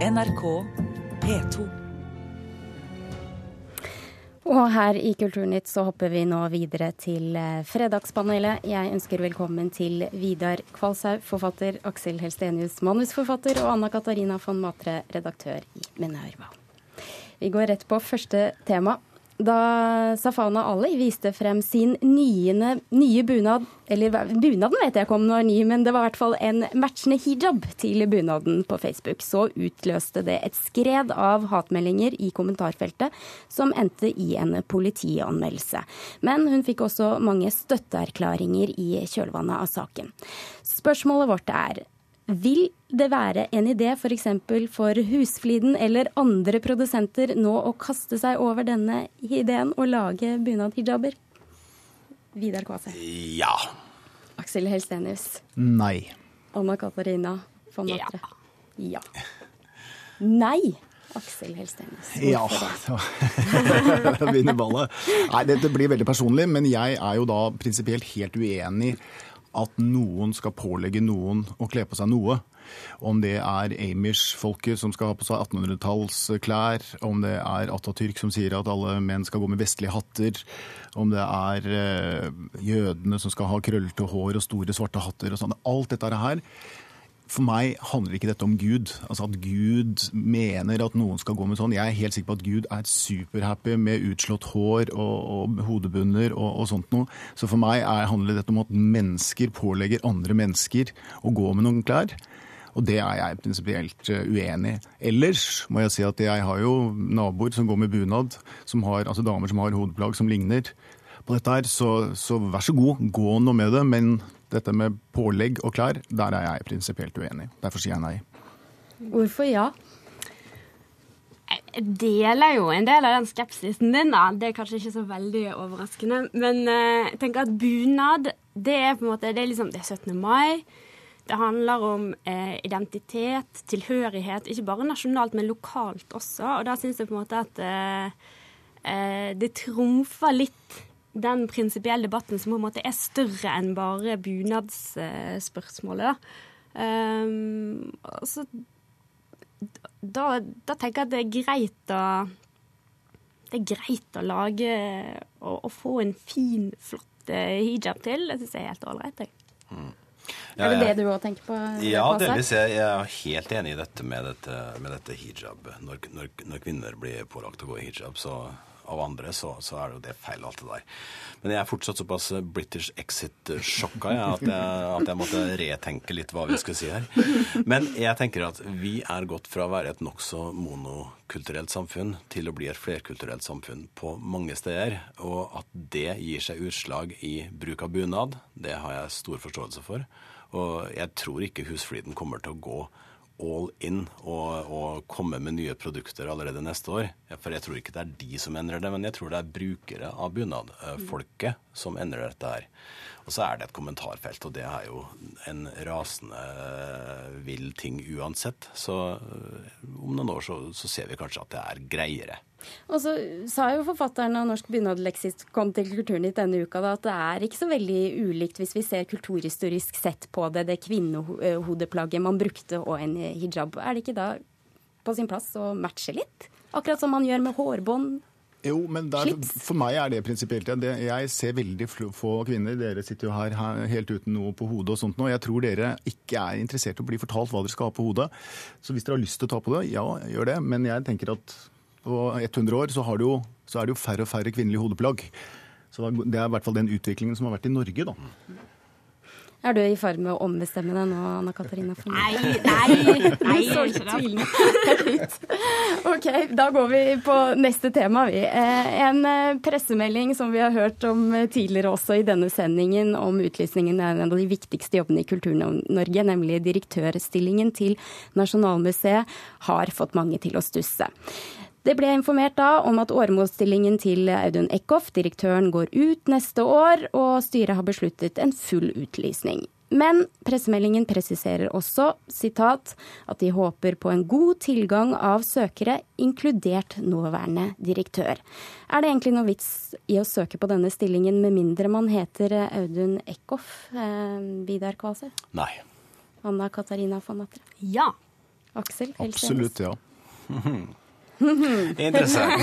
NRK P2. Og her i Kulturnytt så hopper vi nå videre til eh, Fredagspanelet. Jeg ønsker velkommen til Vidar Kvalshaug, forfatter, Aksel Helstenius, manusforfatter, og Anna Katarina von Matre, redaktør i Minerva. Vi går rett på første tema da Safana Ali viste frem sin nyende, nye bunad Eller bunaden vet jeg ikke om den var ny, men det var i hvert fall en matchende hijab til bunaden på Facebook. Så utløste det et skred av hatmeldinger i kommentarfeltet, som endte i en politianmeldelse. Men hun fikk også mange støtteerklæringer i kjølvannet av saken. Spørsmålet vårt er vil det være en idé f.eks. For, for Husfliden eller andre produsenter nå å kaste seg over denne ideen og lage bunad-hijaber? Vidar Kvase. Ja. Aksel Helstenius. Nei. Anna Katarina von Matre. Ja. ja. Nei. Aksel Helstenius. Ja, vinner ballet. Nei, dette blir veldig personlig, men jeg er jo da prinsipielt helt uenig at noen skal pålegge noen å kle på seg noe. Om det er Amish-folket som skal ha på seg 1800-tallsklær, om det er Atatürk som sier at alle menn skal gå med vestlige hatter, om det er eh, jødene som skal ha krøllete hår og store, svarte hatter og sånn. Alt dette her for meg handler ikke dette om Gud. Altså At Gud mener at noen skal gå med sånn. Jeg er helt sikker på at Gud er superhappy med utslått hår og, og hodebunner og, og, sånt noe. Så for meg er, handler dette om at mennesker pålegger andre mennesker å gå med noen klær. Og det er jeg prinsipielt eh, uenig i. Ellers må jeg si at jeg har jo naboer som går med bunad, som har, altså damer som har hodeplagg som ligner på dette her. Så, så vær så god, gå nå med det. Men dette med pålegg og klær, der er jeg prinsipielt uenig. Derfor sier jeg nei. Hvorfor ja? Jeg deler jo en del av den skepsisen din. da. Det er kanskje ikke så veldig overraskende. Men uh, jeg tenker at bunad, det er på en måte, det er liksom, det er 17. mai. Det handler om eh, identitet, tilhørighet, ikke bare nasjonalt, men lokalt også. Og da syns jeg på en måte at eh, eh det trumfer litt den prinsipielle debatten som på en måte er større enn bare bunadsspørsmålet. Um, altså, da, da, tenker jeg at det er greit å Det er greit å lage og, få en fin, flott eh, hijab til. Det syns jeg er helt ålreit. Mm. Ja, er det det du òg tenker på? Ja, delvis. Jeg er helt enig i dette med dette, med dette hijab. Når, når, når, kvinner blir pålagt å gå i hijab, så av andre, så, så, er det jo det feil, alt det der. Men jeg er fortsatt såpass British exit-sjokka ja, at, at, jeg måtte retenke litt hva vi skulle si her. Men jeg tenker at vi er gått fra å være et nokså monokulturelt samfunn til å bli et flerkulturelt samfunn på mange steder. Og at det gir seg utslag i bruk av bunad, det har jeg stor forståelse for. Og jeg tror ikke husfliden kommer til å gå all in og, og, komme med nye produkter allerede neste år. For jeg tror ikke det er de som endrer det, men jeg tror det er brukere av bunad, eh, som endrer dette her. Og så er det et kommentarfelt, og det er jo en rasende vill ting uansett. Så eh, om noen år så, så ser vi kanskje at det er greiere. Og så sa jo forfatteren av Norsk bunadleksikon til Kulturnytt denne uka da, at det er ikke så veldig ulikt hvis vi ser kulturhistorisk sett på det, det kvinnehodeplagget man brukte og en hijab. Er det ikke da på sin plass å matche litt? Akkurat som man gjør med hårbånd. Jo, men der, for meg er det prinsipielt. Jeg ser veldig få kvinner. Dere sitter jo her helt uten noe på hodet og sånt nå. Jeg tror dere ikke er interessert i å bli fortalt hva dere skal ha på hodet. Så hvis dere har lyst til å ta på det, ja, gjør det. Men jeg tenker at på 100 år så, det jo, så, er det jo færre og færre kvinnelige hodeplagg. Så Det er i hvert fall den utviklingen som har vært i Norge. da. Er du i ferd med å ombestemme deg nå, Anna Katarina? Nei, nei, nei. Så ikke tvilende ut. OK, da går vi på neste tema, vi. Eh, en eh, pressemelding som vi har hørt om tidligere også i denne sendingen, om utlysningen av en av de viktigste jobbene i Kultur-Norge, nemlig direktørstillingen til Nasjonalmuseet, har fått mange til å stusse. Det ble informert da om at åremålsstillingen til Audun Eckhoff, direktøren, går ut neste år, og styret har besluttet en full utlysning. Men pressemeldingen presiserer også citat, at de håper på en god tilgang av søkere, inkludert nåværende direktør. Er det egentlig noe vits i å søke på denne stillingen med mindre man heter Audun Eckhoff? Eh, Vidar Kvase? Nei. Anna Katarina von Atre? Ja. Aksel? Absolutt, ja. Interessant.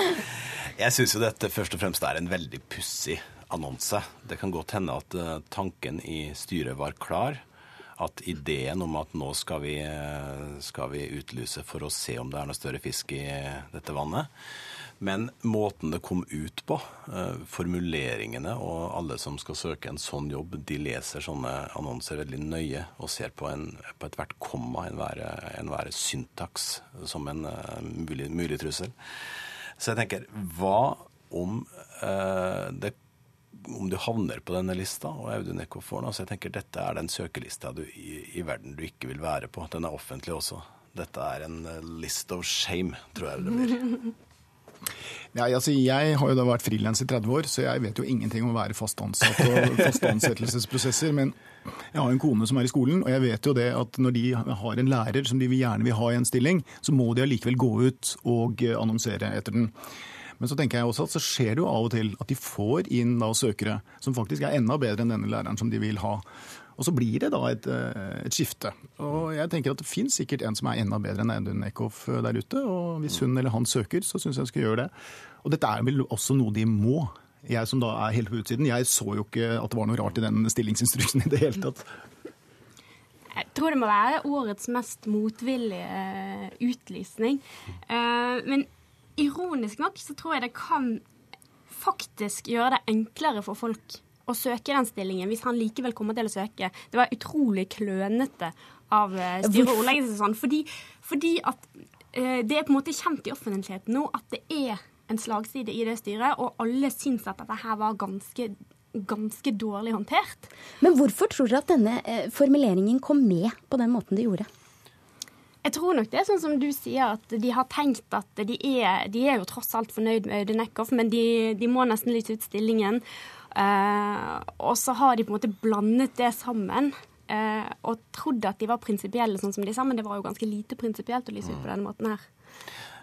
Jeg syns jo dette først og fremst er en veldig pussig annonse. Det kan godt hende at uh, tanken i styret var klar. At ideen om at nå skal vi, uh, skal vi utlyse for å se om det er noe større fisk i dette vannet. Men måten det kom ut på, uh, formuleringene og alle som skal søke en sånn jobb, de leser sånne annonser veldig nøye og ser på, en, på ethvert komma, enhver, enhver syntaks, som en mulig, mulig trussel. Så jeg tenker, hva om det om du havner på denne lista, og Audun Eckhoff får den. Altså jeg tenker Dette er den søkelista du, i, i, verden du ikke vil være på. Den er offentlig også. Dette er en eh, list of shame, tror jeg det blir. Ja, altså jeg har jo da vært frilans i 30 år, så jeg vet jo ingenting om å være fast ansatt og fast ansettelsesprosesser. Men jeg har en kone som er i skolen, og jeg vet jo det at når de har en lærer som de gjerne vil ha i en stilling, så må de allikevel gå ut og eh, annonsere etter den. Men så tenker jeg også at så skjer det jo av og til at de får inn da søkere som faktisk er enda bedre enn denne læreren som de vil ha. Og så blir det da et, eh, et skifte. Og jeg tenker at det finnes sikkert en som er enda bedre enn Audun Eckhoff eh, der ute. Og hvis hun eller han søker, så syns jeg hun skal gjøre det. Og dette er vel også noe de må. Jeg som da er helt på utsiden, jeg så jo ikke at det var noe rart i den stillingsinstruksen i det hele tatt. Jeg tror det må være årets mest motvillige eh, utlysning. Men ironisk nok så tror jeg det kan faktisk gjøre det enklere for folk å søke den stillingen, hvis han likevel kommer til å søke. Det var utrolig klønete av styret å ordlegge seg sånn. Fordi, fordi at eh, det er på en måte kjent i offentligheten nå at det er en slagside i det styret, og alle syns at dette her var ganske ganske dårlig håndtert. Men hvorfor tror dere at denne eh, formuleringen kom med på den måten det gjorde? Jeg tror nok det er sånn som du sier, at de har tenkt at de er, de er jo tross alt fornøyd med Audun Eckhoff, men de, de, må nesten lyse ut stillingen. Uh, og så har de på en måte blandet det sammen. Uh, og trodd at de var prinsipielle, sånn som de sa, men det var jo ganske lite prinsipielt å lyse ut på denne måten her.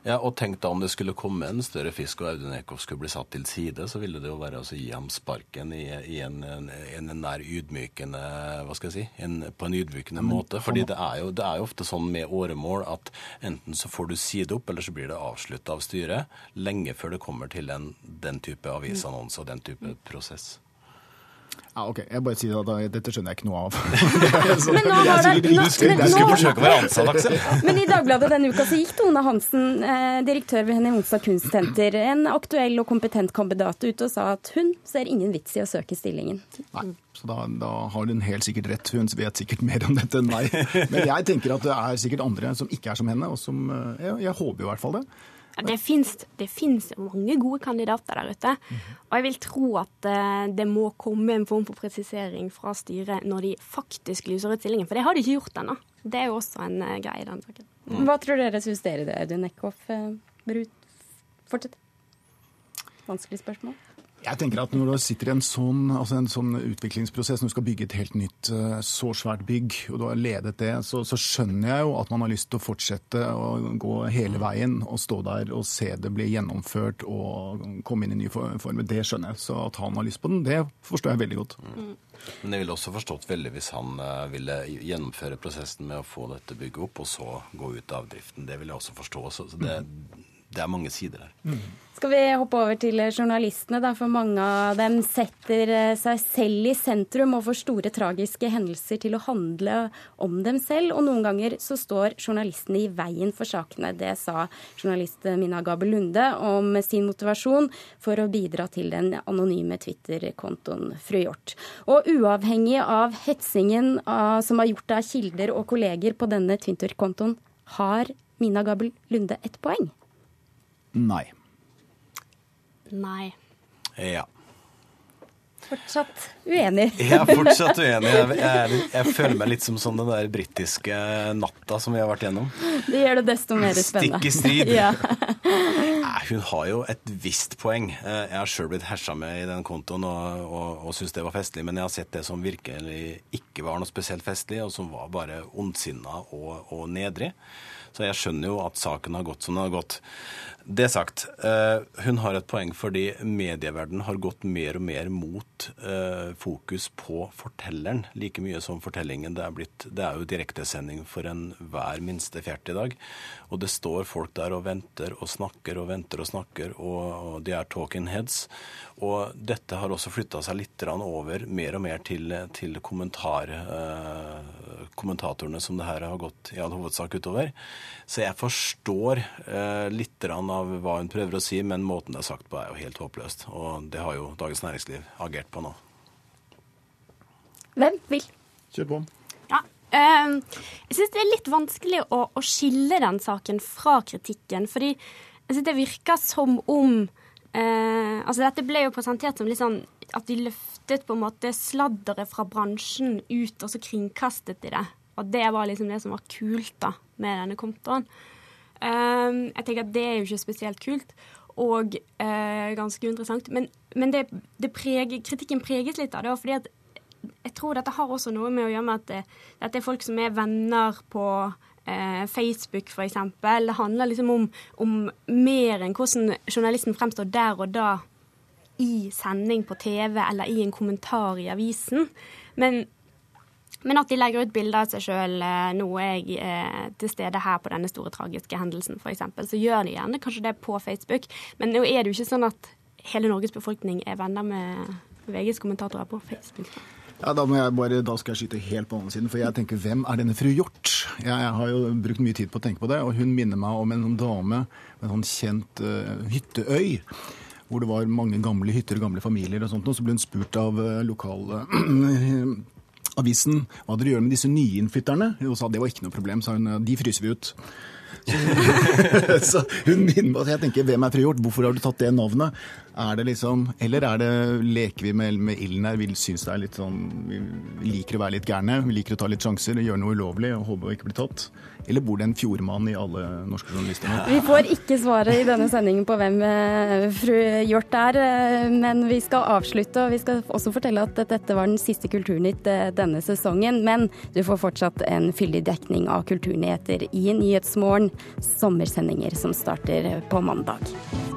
Ja, og tenk da om det skulle komme en større fisk og Audun Eckhoff skulle bli satt til side, så ville det jo være å gi ham sparken i, i en, en, en, nær ydmykende hva skal jeg si, en, på en ydmykende Men, måte. Fordi det er, jo, det er, jo, ofte sånn med åremål at enten så får du side opp, eller så blir det avslutta av styret lenge før det kommer til en, den type avisannonse og den type prosess. Ja, ok. Jeg bare sier at dette skjønner jeg ikke noe av. men nå har det, du skulle, skulle forsøke å være ansatt, Aksel. Men i Dagbladet denne uka så gikk Tone Hansen, eh, direktør ved Henny Onsdag Kunstsenter, en aktuell og kompetent kandidat ut og sa at hun ser ingen vits i å søke stillingen. Nei, så da, da har hun helt sikkert rett. Hun vet sikkert mer om dette enn meg. Men jeg tenker at det er sikkert andre som ikke er som henne, og som eh, Jeg, jeg håper i hvert fall det. Det fins mange gode kandidater der ute. Og jeg vil tro at uh, det må komme en form for presisering fra styret når de faktisk lyser ut stillingen. For det har de ikke gjort ennå. Det er jo også en uh, greie i den saken. Mm. Hva tror dere syns dere det, Audun Eckhoff? Uh, Fortsett. Vanskelig spørsmål. Jeg tenker at Når du sitter i en sånn, altså en sånn utviklingsprosess, når du skal bygge et helt nytt, eh, så svært bygg, og du har ledet det, så, så, skjønner jeg jo at man har lyst til å fortsette å gå hele veien og stå der og se det bli gjennomført og komme inn i nye former. Det skjønner jeg. Så at han har lyst på den, det forstår jeg veldig godt. Mm. Men jeg ville også forstått veldig hvis han eh, ville gjennomføre prosessen med å få dette bygget opp, og så gå ut av driften. Det vil jeg også forstå. Så det, det er mange sider her. Mm. Skal vi hoppe over til journalistene, da, for mange av dem setter eh, seg selv i sentrum og får store tragiske hendelser til å handle om dem selv. Og noen ganger så står journalistene i veien for sakene. Det sa journalist Mina Gabel Lunde om sin motivasjon for å bidra til den anonyme Twitter-kontoen Fru Hjort. Og uavhengig av hetsingen av, som har gjort av kilder og kolleger på denne Twitter-kontoen, har Mina Gabel Lunde et poeng? Nei. Nei. Ja. Fortsatt uenig. jeg er fortsatt uenig. Jeg, jeg, jeg, føler meg litt som sånn den der britiske natta som vi har vært gjennom. Det gjør det desto mer spennende. Stikk i strid. ja. Hun har jo et visst poeng. Eh, jeg har sjøl blitt hersa med i den kontoen og, og, og syns det var festlig, men jeg har sett det som virkelig ikke var noe spesielt festlig, og som var bare ondsinna og, og nedrig. Så jeg skjønner jo at saken har gått som den har gått. Det sagt, eh, hun har et poeng fordi medieverdenen har gått mer og mer mot eh, fokus på fortelleren, like mye som fortellingen. Det er, blitt, det er jo direktesending for enhver minste fjert i dag. Og det står folk der og venter og snakker og venter og snakker, og, de er talking heads. Og dette har også flytta seg litt over mer og mer til, til kommentar, eh, kommentatorene som det her har gått i all hovedsak utover. Så jeg forstår eh, litt av hva hun prøver å si, men måten det er sagt på er jo helt håpløst. Og det har jo Dagens Næringsliv agert på nå. Hvem vil? Kjør på. Ja, eh, jeg syns det er litt vanskelig å, å, skille den saken fra kritikken. Fordi synes det virker som om eh, Altså, dette ble jo presentert som litt sånn at de løftet på en måte sladderet fra bransjen ut, og så kringkastet de det. Og det var liksom det som var kult da, med denne kontoen. Um, jeg tenker at det er jo ikke spesielt kult og uh, ganske interessant. Men, men det, det preger, kritikken preges litt av det. fordi at jeg tror dette har også noe med å gjøre med at det, dette er folk som er venner på Facebook, f.eks. Det handler liksom om, om mer enn hvordan journalisten fremstår der og da i sending på TV eller i en kommentar i avisen. Men men at de legger ut bilder av seg sjøl eh, nå er jeg eh, til stede her på denne store tragiske hendelsen, f.eks., så gjør de gjerne kanskje det på Facebook. Men nå er det jo ikke sånn at hele Norges befolkning er venner med VGs kommentatorer på Facebook. Ja, da, bare, da, skal jeg skyte helt på andre siden, for jeg tenker hvem er denne fru Hjort? Jeg, jeg, har jo brukt mye tid på å tenke på det, og hun minner meg om en sånn dame med en sånn kjent uh, hytteøy. Hvor det var mange gamle hytter og gamle familier og sånt. Og så ble hun spurt av uh, lokale avisen hva dere gjør med disse nyinnflytterne. Hun sa det var ikke noe problem, sa hun. De fryser vi ut. Så, hun minner meg Jeg tenker, hvem er fru Hjort? Hvorfor har du tatt det navnet? Er det liksom, Eller er det, leker vi med, med ilden her? Vi syns det er litt sånn Vi liker å være litt gærne. Vi liker å ta litt sjanser, gjøre noe ulovlig og håpe å ikke bli tatt. Eller bor det en fjordmann i alle norske journalister? Vi får ikke svaret i denne sendingen på hvem eh, fru Hjort er, eh, men vi skal avslutte. Og vi skal også fortelle at dette var den siste Kulturnytt eh, denne sesongen. Men du får fortsatt en fyldig dekning av kulturnyheter i Nyhetsmorgen, sommersendinger som starter på mandag.